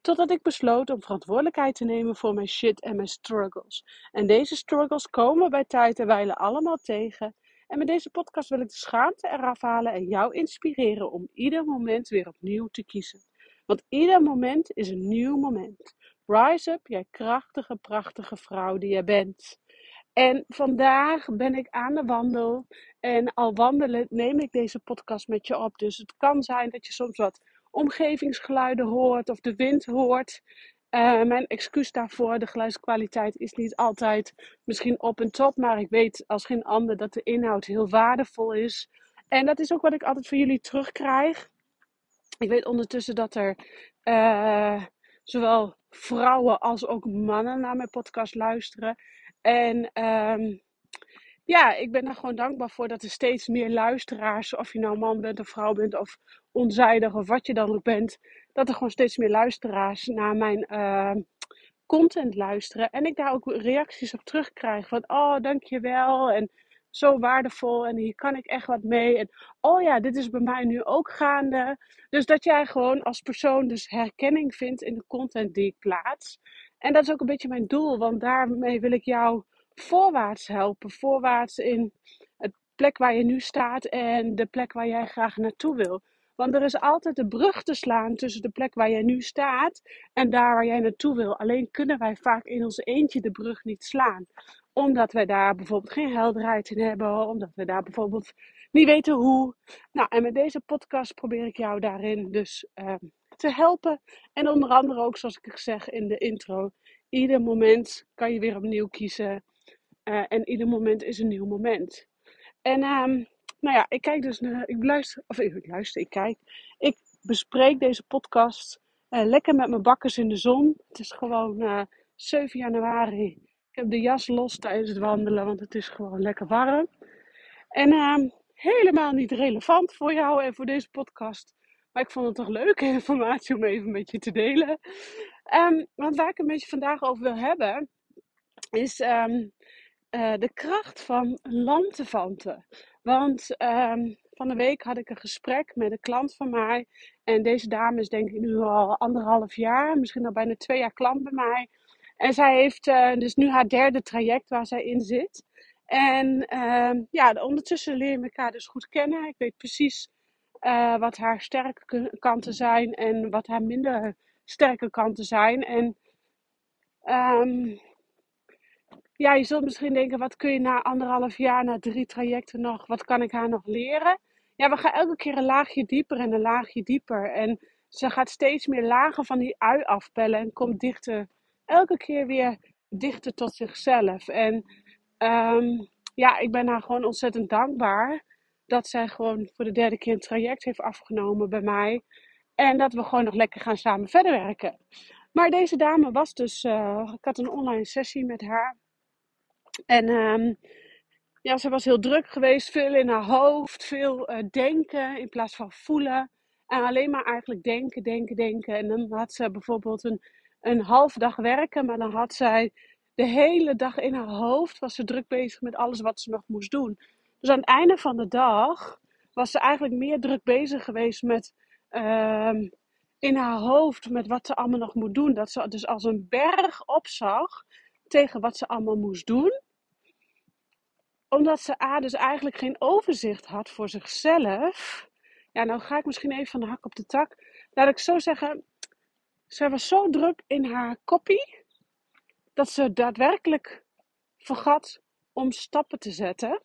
Totdat ik besloot om verantwoordelijkheid te nemen voor mijn shit en mijn struggles. En deze struggles komen bij tijd en wijle allemaal tegen. En met deze podcast wil ik de schaamte eraf halen en jou inspireren om ieder moment weer opnieuw te kiezen. Want ieder moment is een nieuw moment. Rise up, jij krachtige, prachtige vrouw die jij bent. En vandaag ben ik aan de wandel. En al wandelen neem ik deze podcast met je op. Dus het kan zijn dat je soms wat omgevingsgeluiden hoort of de wind hoort. Uh, mijn excuus daarvoor, de geluidskwaliteit is niet altijd misschien op en top, maar ik weet als geen ander dat de inhoud heel waardevol is. En dat is ook wat ik altijd van jullie terugkrijg. Ik weet ondertussen dat er uh, zowel vrouwen als ook mannen naar mijn podcast luisteren. En um, ja, ik ben er gewoon dankbaar voor dat er steeds meer luisteraars, of je nou man bent of vrouw bent of onzijdig of wat je dan ook bent, dat er gewoon steeds meer luisteraars naar mijn uh, content luisteren. En ik daar ook reacties op terugkrijg van, oh dankjewel en zo waardevol en hier kan ik echt wat mee. En oh ja, dit is bij mij nu ook gaande. Dus dat jij gewoon als persoon dus herkenning vindt in de content die ik plaats. En dat is ook een beetje mijn doel, want daarmee wil ik jou voorwaarts helpen. Voorwaarts in het plek waar je nu staat en de plek waar jij graag naartoe wil. Want er is altijd de brug te slaan tussen de plek waar jij nu staat en daar waar jij naartoe wil. Alleen kunnen wij vaak in ons eentje de brug niet slaan. Omdat wij daar bijvoorbeeld geen helderheid in hebben. Omdat we daar bijvoorbeeld niet weten hoe. Nou, en met deze podcast probeer ik jou daarin dus uh, te helpen. En onder andere ook, zoals ik zeg in de intro, ieder moment kan je weer opnieuw kiezen. Uh, en ieder moment is een nieuw moment. En um, nou ja, ik kijk dus naar, ik luister, of ik luister, ik kijk. Ik bespreek deze podcast uh, lekker met mijn bakkers in de zon. Het is gewoon uh, 7 januari. Ik heb de jas los tijdens het wandelen, want het is gewoon lekker warm. En uh, helemaal niet relevant voor jou en voor deze podcast. Maar ik vond het toch leuke informatie om even met je te delen. Um, want waar ik een beetje vandaag over wil hebben, is um, uh, de kracht van lantefanten. Want um, van de week had ik een gesprek met een klant van mij. En deze dame is denk ik nu al anderhalf jaar, misschien al bijna twee jaar klant bij mij. En zij heeft uh, dus nu haar derde traject waar zij in zit. En uh, ja, ondertussen leren we elkaar dus goed kennen. Ik weet precies uh, wat haar sterke kanten zijn en wat haar minder sterke kanten zijn. En um, ja, je zult misschien denken, wat kun je na anderhalf jaar, na drie trajecten nog, wat kan ik haar nog leren? Ja, we gaan elke keer een laagje dieper en een laagje dieper. En ze gaat steeds meer lagen van die ui afpellen en komt dichter, elke keer weer dichter tot zichzelf. En um, ja, ik ben haar gewoon ontzettend dankbaar dat zij gewoon voor de derde keer een traject heeft afgenomen bij mij. En dat we gewoon nog lekker gaan samen verder werken. Maar deze dame was dus, uh, ik had een online sessie met haar. En um, ja, ze was heel druk geweest, veel in haar hoofd, veel uh, denken in plaats van voelen. En alleen maar eigenlijk denken, denken, denken. En dan had ze bijvoorbeeld een, een half dag werken, maar dan had zij de hele dag in haar hoofd, was ze druk bezig met alles wat ze nog moest doen. Dus aan het einde van de dag was ze eigenlijk meer druk bezig geweest met uh, in haar hoofd, met wat ze allemaal nog moet doen. Dat ze dus als een berg opzag tegen wat ze allemaal moest doen omdat ze A dus eigenlijk geen overzicht had voor zichzelf. Ja, nou ga ik misschien even van de hak op de tak. Laat ik zo zeggen, ze was zo druk in haar kopie dat ze daadwerkelijk vergat om stappen te zetten.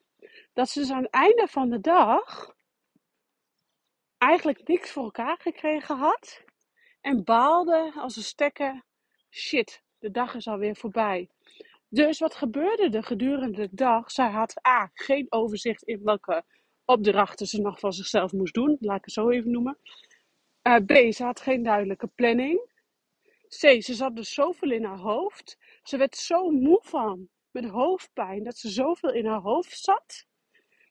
Dat ze dus aan het einde van de dag eigenlijk niks voor elkaar gekregen had. En baalde als een stekker, shit, de dag is alweer voorbij. Dus wat gebeurde er gedurende de dag? Zij had A, geen overzicht in welke opdrachten ze nog van zichzelf moest doen. Laat ik het zo even noemen. Uh, B, ze had geen duidelijke planning. C, ze zat dus zoveel in haar hoofd. Ze werd zo moe van, met hoofdpijn, dat ze zoveel in haar hoofd zat.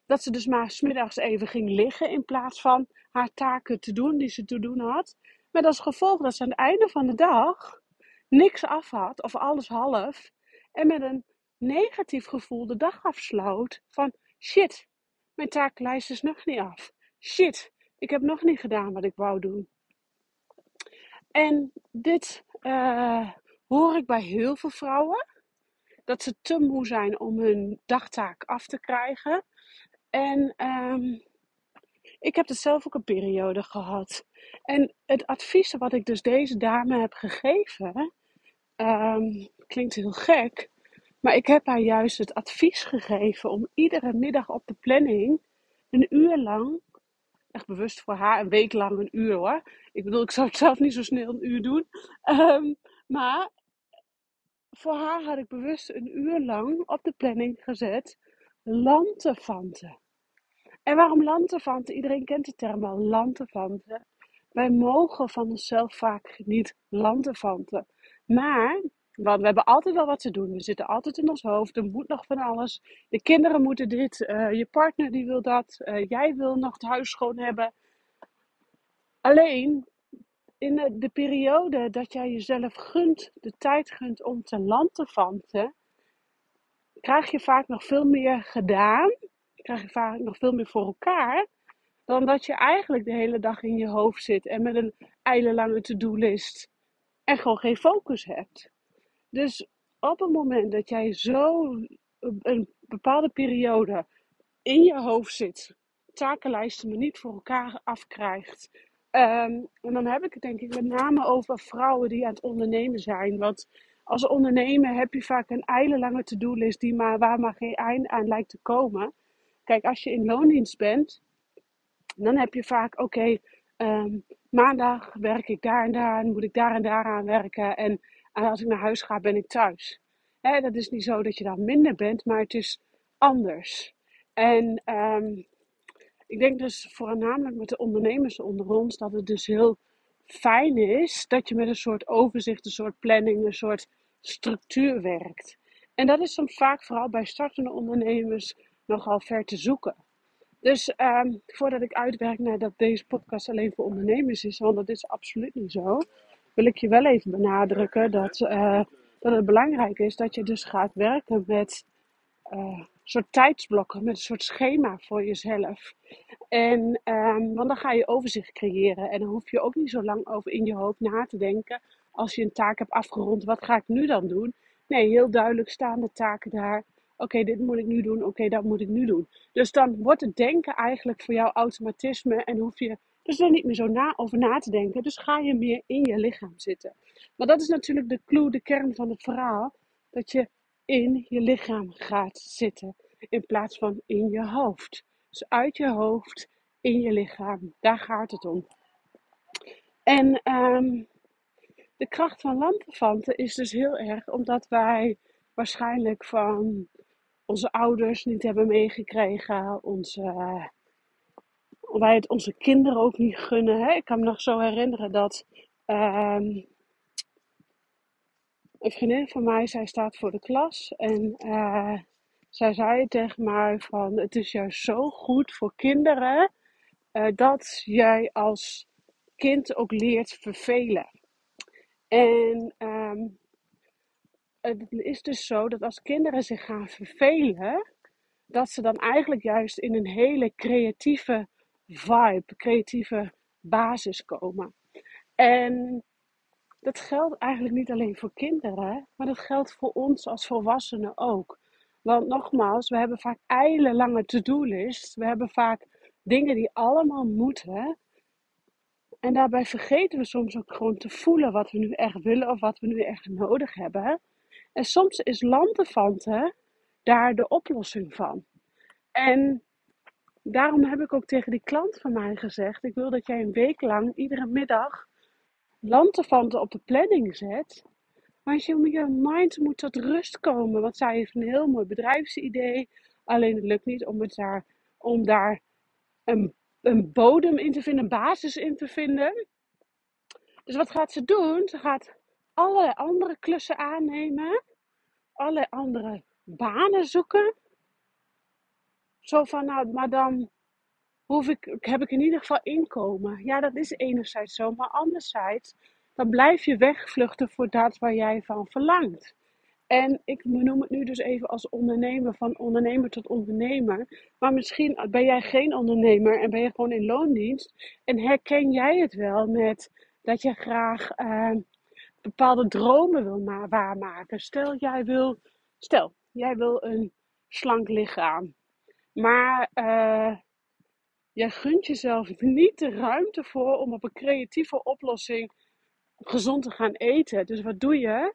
Dat ze dus maar smiddags even ging liggen in plaats van haar taken te doen die ze te doen had. Met als gevolg dat ze aan het einde van de dag niks af had, of alles half. En met een negatief gevoel de dag afsloot van shit, mijn takenlijst is nog niet af. Shit, ik heb nog niet gedaan wat ik wou doen. En dit uh, hoor ik bij heel veel vrouwen. Dat ze te moe zijn om hun dagtaak af te krijgen. En um, ik heb dus zelf ook een periode gehad. En het advies wat ik dus deze dame heb gegeven, um, klinkt heel gek. Maar ik heb haar juist het advies gegeven om iedere middag op de planning een uur lang, echt bewust voor haar, een week lang een uur hoor. Ik bedoel, ik zou het zelf niet zo snel een uur doen. Um, maar voor haar had ik bewust een uur lang op de planning gezet lantefanten. En waarom lantefanten? Iedereen kent de term wel, lantefanten. Wij mogen van onszelf vaak niet lantefanten. Maar, want we hebben altijd wel wat te doen. We zitten altijd in ons hoofd. Er moet nog van alles. De kinderen moeten dit. Uh, je partner die wil dat. Uh, jij wil nog het huis schoon hebben. Alleen, in de, de, periode dat jij jezelf gunt, de tijd gunt om te lantefanten, krijg je vaak nog veel meer gedaan krijg je vaak nog veel meer voor elkaar. Dan dat je eigenlijk de hele dag in je hoofd zit en met een eilenlange to-do-list en gewoon geen focus hebt. Dus op het moment dat jij zo een bepaalde periode in je hoofd zit, takenlijsten maar niet voor elkaar afkrijgt. Um, en dan heb ik het denk ik met name over vrouwen die aan het ondernemen zijn. Want als ondernemer heb je vaak een eilenlange to-do-list die maar, waar maar geen eind aan lijkt te komen. Kijk, als je in loondienst bent, dan heb je vaak, oké, ehm, maandag werk ik daar en daar en moet ik daar en daar aan werken. En, als ik naar huis ga, ben ik thuis. Dat is niet zo dat je dan minder bent, maar het is anders. En um, ik denk dus voornamelijk met de ondernemers onder ons dat het dus heel fijn is dat je met een soort overzicht, een soort planning, een soort structuur werkt. En dat is soms vaak vooral bij startende ondernemers nogal ver te zoeken. Dus um, voordat ik uitwerk naar dat deze podcast alleen voor ondernemers is, want dat is absoluut niet zo, wil ik je wel even benadrukken dat, uh, dat het belangrijk is dat je dus gaat werken met uh, soort tijdsblokken, met een soort schema voor jezelf. En um, want dan ga je overzicht creëren en dan hoef je ook niet zo lang over in je hoofd na te denken. Als je een taak hebt afgerond, wat ga ik nu dan doen? Nee, heel duidelijk staan de taken daar. Oké, dit moet ik nu doen. Oké, dat moet ik nu doen. Dus dan wordt het denken eigenlijk voor jou automatisme en hoef je dus er niet meer zo na, over na te denken. Dus ga je meer in je lichaam zitten. Maar dat is natuurlijk de clue, de kern van het verhaal. Dat je in je lichaam gaat zitten in plaats van in je hoofd. Dus uit je hoofd in je lichaam. Daar gaat het om. En um, de kracht van lampenfanten is dus heel erg omdat wij waarschijnlijk van onze ouders niet hebben meegekregen, onze, wij het onze kinderen ook niet gunnen. Hè? Ik kan me nog zo herinneren dat um, een vriendin van mij, zij staat voor de klas en uh, zij zei tegen mij van het is juist zo goed voor kinderen uh, dat jij als kind ook leert vervelen. En um, het is dus zo dat als kinderen zich gaan vervelen, dat ze dan eigenlijk juist in een hele creatieve vibe, creatieve basis komen. En dat geldt eigenlijk niet alleen voor kinderen, maar dat geldt voor ons als volwassenen ook. Want nogmaals, we hebben vaak eilenlange to-do-lists. We hebben vaak dingen die allemaal moeten. En daarbij vergeten we soms ook gewoon te voelen wat we nu echt willen of wat we nu echt nodig hebben. En soms is lantefanten daar de oplossing van. En daarom heb ik ook tegen die klant van mij gezegd: ik wil dat jij een week lang iedere middag lantefanten op de planning zet. Want je, je mind moet tot rust komen. Want zij heeft een heel mooi bedrijfsidee. Alleen het lukt niet om, het daar, om daar een, een bodem in te vinden, een basis in te vinden. Dus wat gaat ze doen? Ze gaat alle andere klussen aannemen, alle andere banen zoeken. Zo van, nou, maar dan hoef ik, heb ik in ieder geval inkomen. Ja, dat is enerzijds zo, maar anderzijds, dan blijf je wegvluchten voor dat waar jij van verlangt. En ik noem het nu dus even als ondernemer, van ondernemer tot ondernemer. Maar misschien ben jij geen ondernemer en ben je gewoon in loondienst. En herken jij het wel met dat je graag uh, bepaalde dromen wil waarmaken. Stel, jij wil, stel, jij wil een slank lichaam. Maar uh, jij gunt jezelf niet de ruimte voor om op een creatieve oplossing gezond te gaan eten. Dus wat doe je?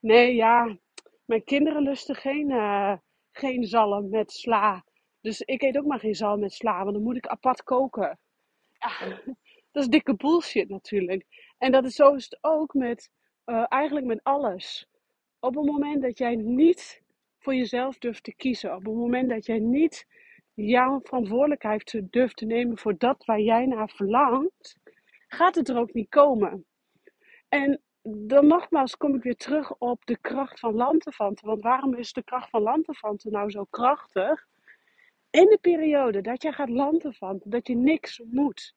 Nee, ja, mijn kinderen lusten geen, uh, geen zalm met sla. Dus ik eet ook maar geen zalm met sla, want dan moet ik apart koken. Ja, dat is dikke bullshit natuurlijk. En dat is zo is het ook met, uh, eigenlijk met alles. Op het moment dat jij niet voor jezelf durft te kiezen, op het moment dat jij niet jouw verantwoordelijkheid durft te nemen voor dat waar jij naar verlangt, gaat het er ook niet komen. En dan nogmaals kom ik weer terug op de kracht van lantefanten. Want waarom is de kracht van lantefanten nou zo krachtig? In de periode dat jij gaat lantefanten, dat je niks moet.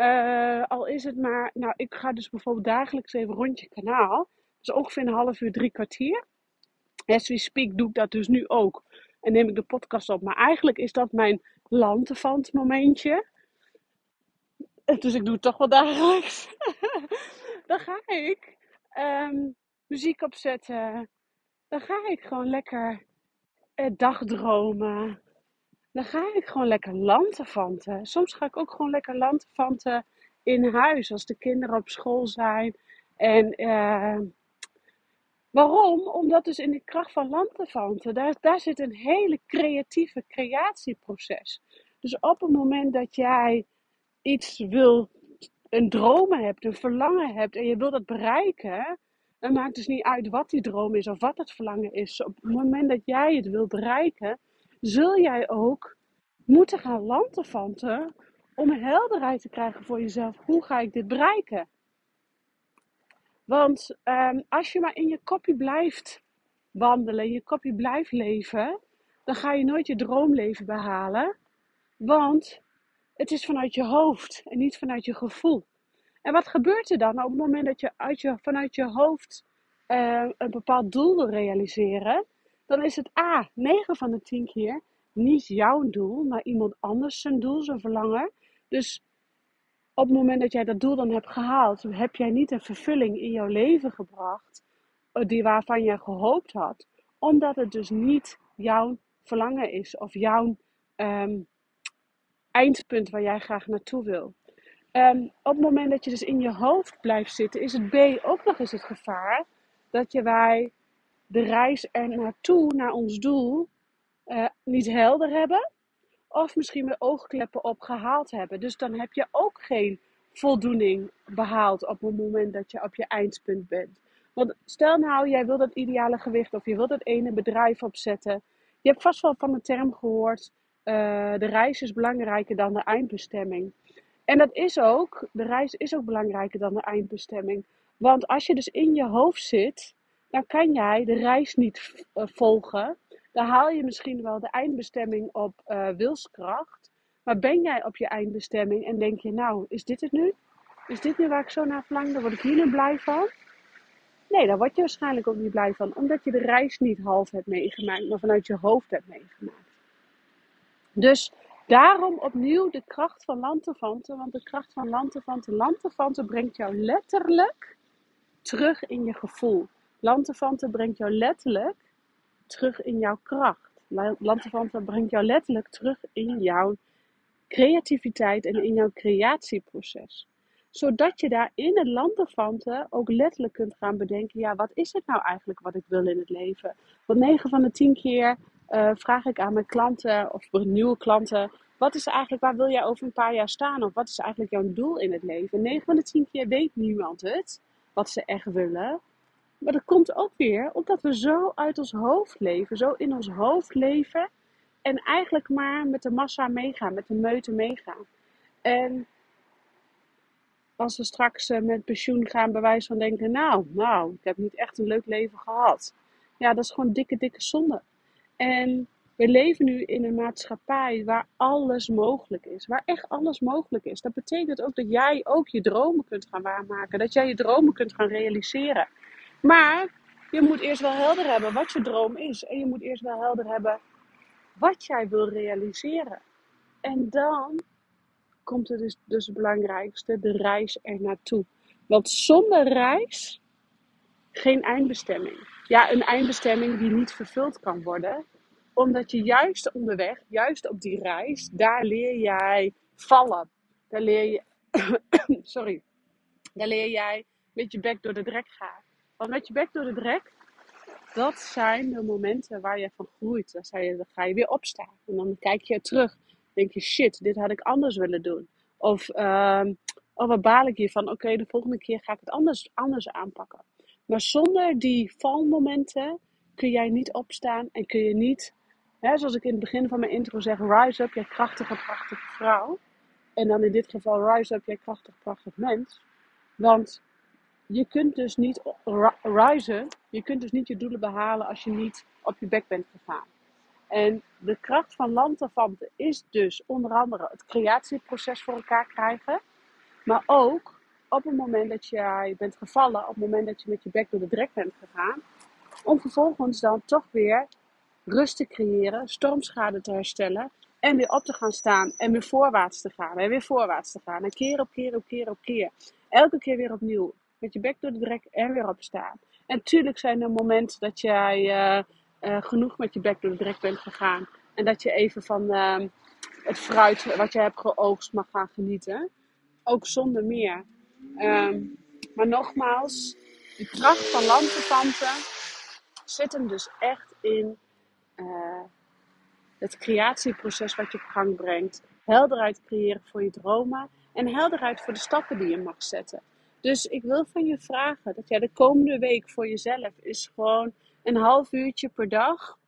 Uh, al is het maar, nou ik ga dus bijvoorbeeld dagelijks even rondje kanaal. Dus ongeveer een half uur, drie kwartier. As we speak doe ik dat dus nu ook. En neem ik de podcast op. Maar eigenlijk is dat mijn lantefant momentje. Dus ik doe het toch wel dagelijks. dan ga ik um, muziek opzetten. Dan ga ik gewoon lekker eh, dagdromen. Dan ga ik gewoon lekker lantefanten. Soms ga ik ook gewoon lekker lantefanten in huis als de kinderen op school zijn. En uh, waarom? Omdat dus in de kracht van lantefanten, daar, daar zit een hele creatieve creatieproces. Dus op het moment dat jij iets wil een droom hebt, een verlangen hebt en je wilt dat bereiken, dan maakt dus niet uit wat die droom is of wat het verlangen is. Op het moment dat jij het wilt bereiken, zul jij ook moeten gaan lanterfanten om helderheid te krijgen voor jezelf. Hoe ga ik dit bereiken? Want um, als je maar in je kopje blijft wandelen, in je kopje blijft leven, dan ga je nooit je droomleven behalen. Want het is vanuit je hoofd en niet vanuit je gevoel. En wat gebeurt er dan op het moment dat je, uit je vanuit je hoofd uh, een bepaald doel wil realiseren? Dan is het A, 9 van de 10 keer niet jouw doel, maar iemand anders zijn doel, zijn verlangen. Dus op het moment dat jij dat doel dan hebt gehaald, heb jij niet een vervulling in jouw leven gebracht, eh, die waarvan je gehoopt had, omdat het dus niet jouw verlangen is of jouw um, eindpunt waar jij graag naartoe wil. Um, op het moment dat je dus in je hoofd blijft zitten, is het B ook nog eens het gevaar dat je wij de reis er naartoe, naar ons doel, uh, niet helder hebben. Of misschien met oogkleppen op gehaald hebben. Dus dan heb je ook geen voldoening behaald op het moment dat je op je eindpunt bent. Want stel nou, jij wil dat ideale gewicht of je wilt dat ene bedrijf opzetten. Je hebt vast wel van de term gehoord, uh, de reis is belangrijker dan de eindbestemming. En dat is ook, de reis is ook belangrijker dan de eindbestemming. Want als je dus in je hoofd zit, dan kan jij de reis niet uh, volgen. Dan haal je misschien wel de eindbestemming op uh, wilskracht. Maar ben jij op je eindbestemming en denk je, nou, is dit het nu? Is dit nu waar ik zo naar verlang? Dan word ik hier nu blij van. Nee, daar word je waarschijnlijk ook niet blij van. Omdat je de reis niet half hebt meegemaakt, maar vanuit je hoofd hebt meegemaakt. Dus daarom opnieuw de kracht van lantefanten. Want de kracht van lantefanten, lantefanten brengt jou letterlijk terug in je gevoel. Lantefanten brengt jou letterlijk terug in jouw kracht. Lantefanten brengt jou letterlijk terug in jouw creativiteit en in jouw creatieproces. Zodat je daar in het lantefanten ook letterlijk kunt gaan bedenken: ja, wat is het nou eigenlijk wat ik wil in het leven? Want 9 van de 10 keer uh, vraag ik aan mijn klanten of nieuwe klanten: wat is eigenlijk, waar wil jij over een paar jaar staan? Of wat is eigenlijk jouw doel in het leven? 9 van de 10 keer weet niemand het, wat ze echt willen. Maar dat komt ook weer omdat we zo uit ons hoofd leven, zo in ons hoofd leven en eigenlijk maar met de massa meegaan, met de meute meegaan. En als we straks eh, met pensioen gaan, bij wijze van denken: Nou, nou, ik heb niet echt een leuk leven gehad. Ja, dat is gewoon dikke, dikke zonde. En we leven nu in een maatschappij waar alles mogelijk is. Waar echt alles mogelijk is. Dat betekent ook dat jij ook je dromen kunt gaan waarmaken. Dat jij je dromen kunt gaan realiseren. Maar je moet eerst wel helder hebben wat je droom is. En je moet eerst wel helder hebben wat jij wil realiseren. En dan komt het dus, dus het belangrijkste, de reis er naartoe. Want zonder reis geen eindbestemming. Ja, een eindbestemming die niet vervuld kan worden. Omdat je juist onderweg, juist op die reis, daar leer jij vallen. Daar leer je, sorry, daar leer jij met je bek door de drek gaan. Want met je bek door de drek, dat zijn de momenten waar je van groeit. Dan, je, ga je weer opstaan. En dan kijk je terug. denk je, shit, dit had ik anders willen doen. Of, uh, wat baal ik hiervan? Oké, de volgende keer ga ik het anders, anders aanpakken. Maar zonder die valmomenten kun jij niet opstaan en kun je niet, hè, zoals ik in het begin van mijn intro zeg, rise up, jij krachtige, prachtige vrouw. En dan in dit geval rise up, jij krachtig, prachtig mens. Want je kunt dus niet rise, je kunt dus niet je doelen behalen als je niet op je bek bent gegaan. En de kracht van lanterfanten is dus onder andere het creatieproces voor elkaar krijgen. Maar ook op het moment dat jij bent gevallen, op het moment dat je met je bek door de drek bent gegaan. Om vervolgens dan toch weer rust te creëren, stormschade te herstellen. En weer op te gaan staan en weer voorwaarts te gaan. En weer voorwaarts te gaan. En keer op keer op keer op keer. Elke keer weer opnieuw. Met je bek door de drek en weer opstaan. En natuurlijk zijn er momenten dat jij uh, uh, genoeg met je bek door de drek bent gegaan. En dat je even van uh, het fruit wat je hebt geoogst mag gaan genieten. Ook zonder meer. Um, maar nogmaals, de kracht van landverwanten zit hem dus echt in uh, het creatieproces wat je op gang brengt. Helderheid creëren voor je dromen en helderheid voor de stappen die je mag zetten. Dus ik wil van je vragen dat jij de komende week voor jezelf is gewoon een half uurtje per dag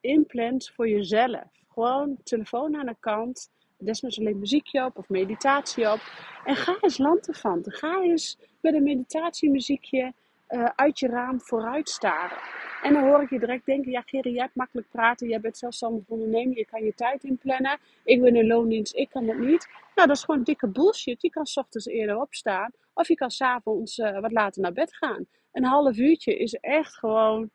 inplant voor jezelf. Gewoon telefoon aan de kant, desnoods alleen muziekje op of meditatie op. En ga eens lanterfanten. Ga eens met een meditatiemuziekje uh, uit je raam vooruit staren. En dan hoor ik je direct denken, ja Gerrie, jij hebt makkelijk praten, jij bent zelfstandig ondernemer, je kan je tijd inplannen. Ik ben in loondienst, ik kan het niet. Nou, dat is gewoon dikke bullshit. Je kan s ochtends eerder opstaan of je kan s'avonds uh, wat later naar bed gaan. Een half uurtje is echt gewoon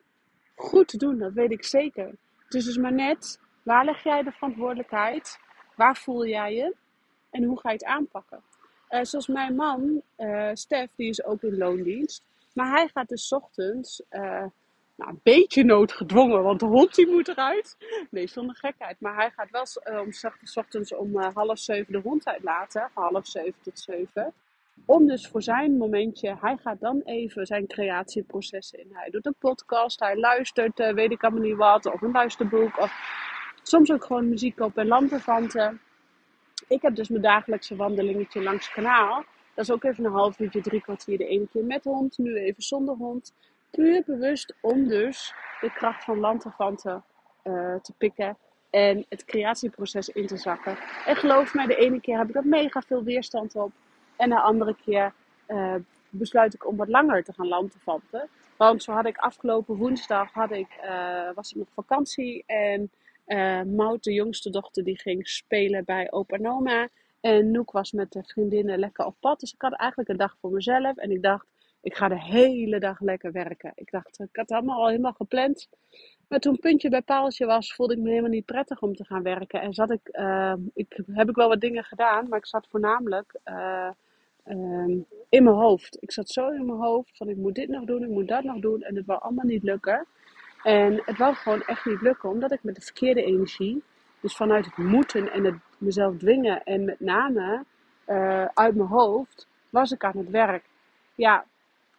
goed te doen, dat weet ik zeker. Het is dus maar net, waar leg jij de verantwoordelijkheid? Waar voel jij je? En hoe ga je het aanpakken? Uh, zoals mijn man, uh, Stef, die is ook in loondienst. Maar hij gaat dus ochtends, nou, een beetje noodgedwongen, want de hond die moet eruit. Nee, zonder gekheid. Maar hij gaat wel uh, om s ochtends om uh, half zeven de hond uitlaten. Half zeven tot zeven. Om dus voor zijn momentje, hij gaat dan even zijn creatieprocessen in. Hij doet een podcast, hij luistert, weet ik allemaal niet wat, of een luisterboek. Of soms ook gewoon muziek op en lampenvanten. Ik heb dus mijn dagelijkse wandelingetje langs het kanaal. Dat is ook even een half uurtje, drie kwartier de ene keer met hond, nu even zonder hond. Puur bewust om dus de kracht van lanterfanten uh, te pikken en het creatieproces in te zakken. En geloof mij, de ene keer heb ik er mega veel weerstand op. En de andere keer uh, besluit ik om wat langer te gaan lanterfanten. Want zo had ik afgelopen woensdag, had ik, uh, was ik nog vakantie. En Maud, de jongste dochter, die ging spelen bij opa. En Noek was met de vriendinnen lekker op pad. Dus ik had eigenlijk een dag voor mezelf. En ik dacht, ik ga de hele dag lekker werken. Ik dacht, ik had het allemaal al helemaal gepland. Maar toen puntje bij paaltje was, voelde ik me helemaal niet prettig om te gaan werken. En zat ik, uh, ik heb ik wel wat dingen gedaan, maar ik zat voornamelijk uh, uh, in mijn hoofd. Ik zat zo in mijn hoofd van ik moet dit nog doen, ik moet dat nog doen. En het wou allemaal niet lukken. En het wou gewoon echt niet lukken, omdat ik met de verkeerde energie, dus vanuit het moeten en het mezelf dwingen en met name uh, uit mijn hoofd, was ik aan het werk. Ja,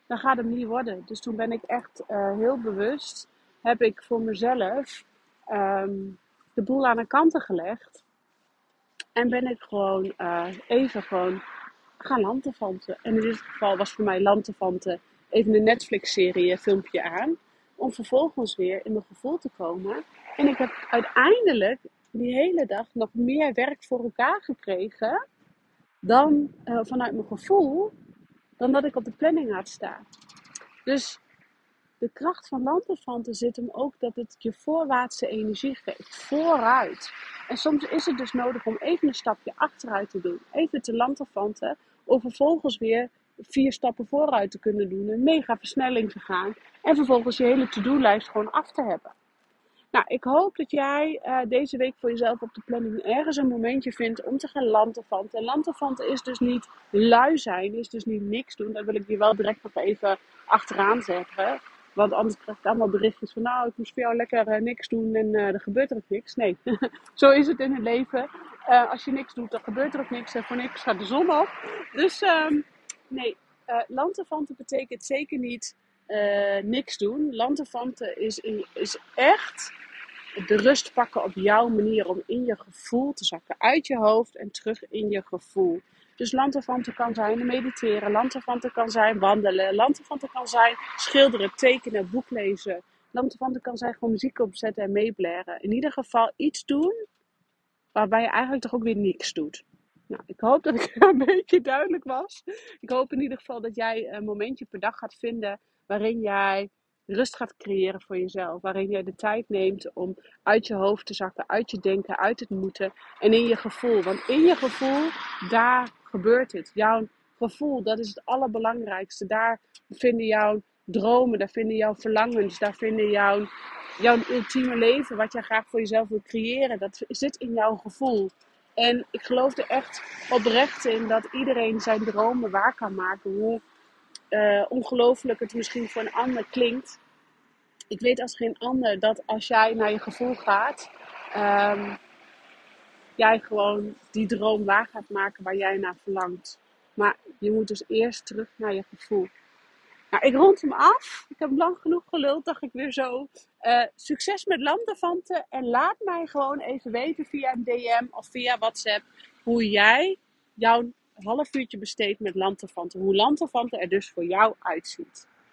dan gaat het niet worden. Dus toen ben ik echt uh, heel bewust, heb ik voor mezelf um, de boel aan de kanten gelegd. En ben ik gewoon uh, even gewoon gaan lantefanten. En in dit geval was voor mij lantefanten even een Netflix-serie filmpje aan. Om vervolgens weer in mijn gevoel te komen. En ik heb uiteindelijk die hele dag nog meer werk voor elkaar gekregen dan uh, vanuit mijn gevoel, dan dat ik op de planning had staan. Dus de kracht van lanterfanten zit hem ook dat het je voorwaartse energie geeft, vooruit. En soms is het dus nodig om even een stapje achteruit te doen, even te lanterfanten, om vervolgens weer vier stappen vooruit te kunnen doen, een mega versnelling te gaan en vervolgens je hele to-do-lijst gewoon af te hebben. Nou, ik hoop dat jij uh, deze week voor jezelf op de planning ergens een momentje vindt om te gaan lanterfanten. En is dus niet lui zijn, is dus niet niks doen. Dat wil ik je wel direct nog even achteraan zeggen. Want anders krijg ik allemaal berichtjes van, nou, ik moest voor jou lekker uh, niks doen en uh, er gebeurt er niks. Nee, zo is het in het leven. als je niks doet, dan gebeurt er ook niks en voor niks gaat de zon op. Dus um, nee, lanterfanten betekent zeker niet niks doen. Lanterfanten is, is echt de rust pakken op jouw manier om in je gevoel te zakken. Uit je hoofd en terug in je gevoel. Dus lanterfanten kan zijn mediteren, lanterfanten kan zijn wandelen, lanterfanten kan zijn schilderen, tekenen, boek lezen. Lanterfanten kan zijn gewoon muziek opzetten en meeblaren. In ieder geval iets doen waarbij je eigenlijk toch ook weer niks doet. Nou, ik hoop dat ik een beetje duidelijk was. Ik hoop in ieder geval dat jij een momentje per dag gaat vinden waarin jij rust gaat creëren voor jezelf. Waarin jij de tijd neemt om uit je hoofd te zakken, uit je denken, uit het moeten en in je gevoel. Want in je gevoel, daar gebeurt het. Jouw gevoel, dat is het allerbelangrijkste. Daar vinden jouw dromen, daar vinden jouw verlangens, daar vinden jouw, jouw ultieme leven, wat jij graag voor jezelf wil creëren. Dat zit in jouw gevoel. En ik geloof er echt oprecht in dat iedereen zijn dromen waar kan maken. Hoe uh, ongelooflijk het misschien voor een ander klinkt. Ik weet als geen ander dat als jij naar je gevoel gaat, um, jij gewoon die droom waar gaat maken waar jij naar verlangt. Maar je moet dus eerst terug naar je gevoel. Nou, ik rond hem af. Ik heb lang genoeg geluld, dacht ik weer zo. Uh, succes met lanterfanten. En laat mij gewoon even weten via een DM of via WhatsApp hoe jij jouw half uurtje besteed met lanterfanten. Hoe lanterfanten er dus voor jou uitziet.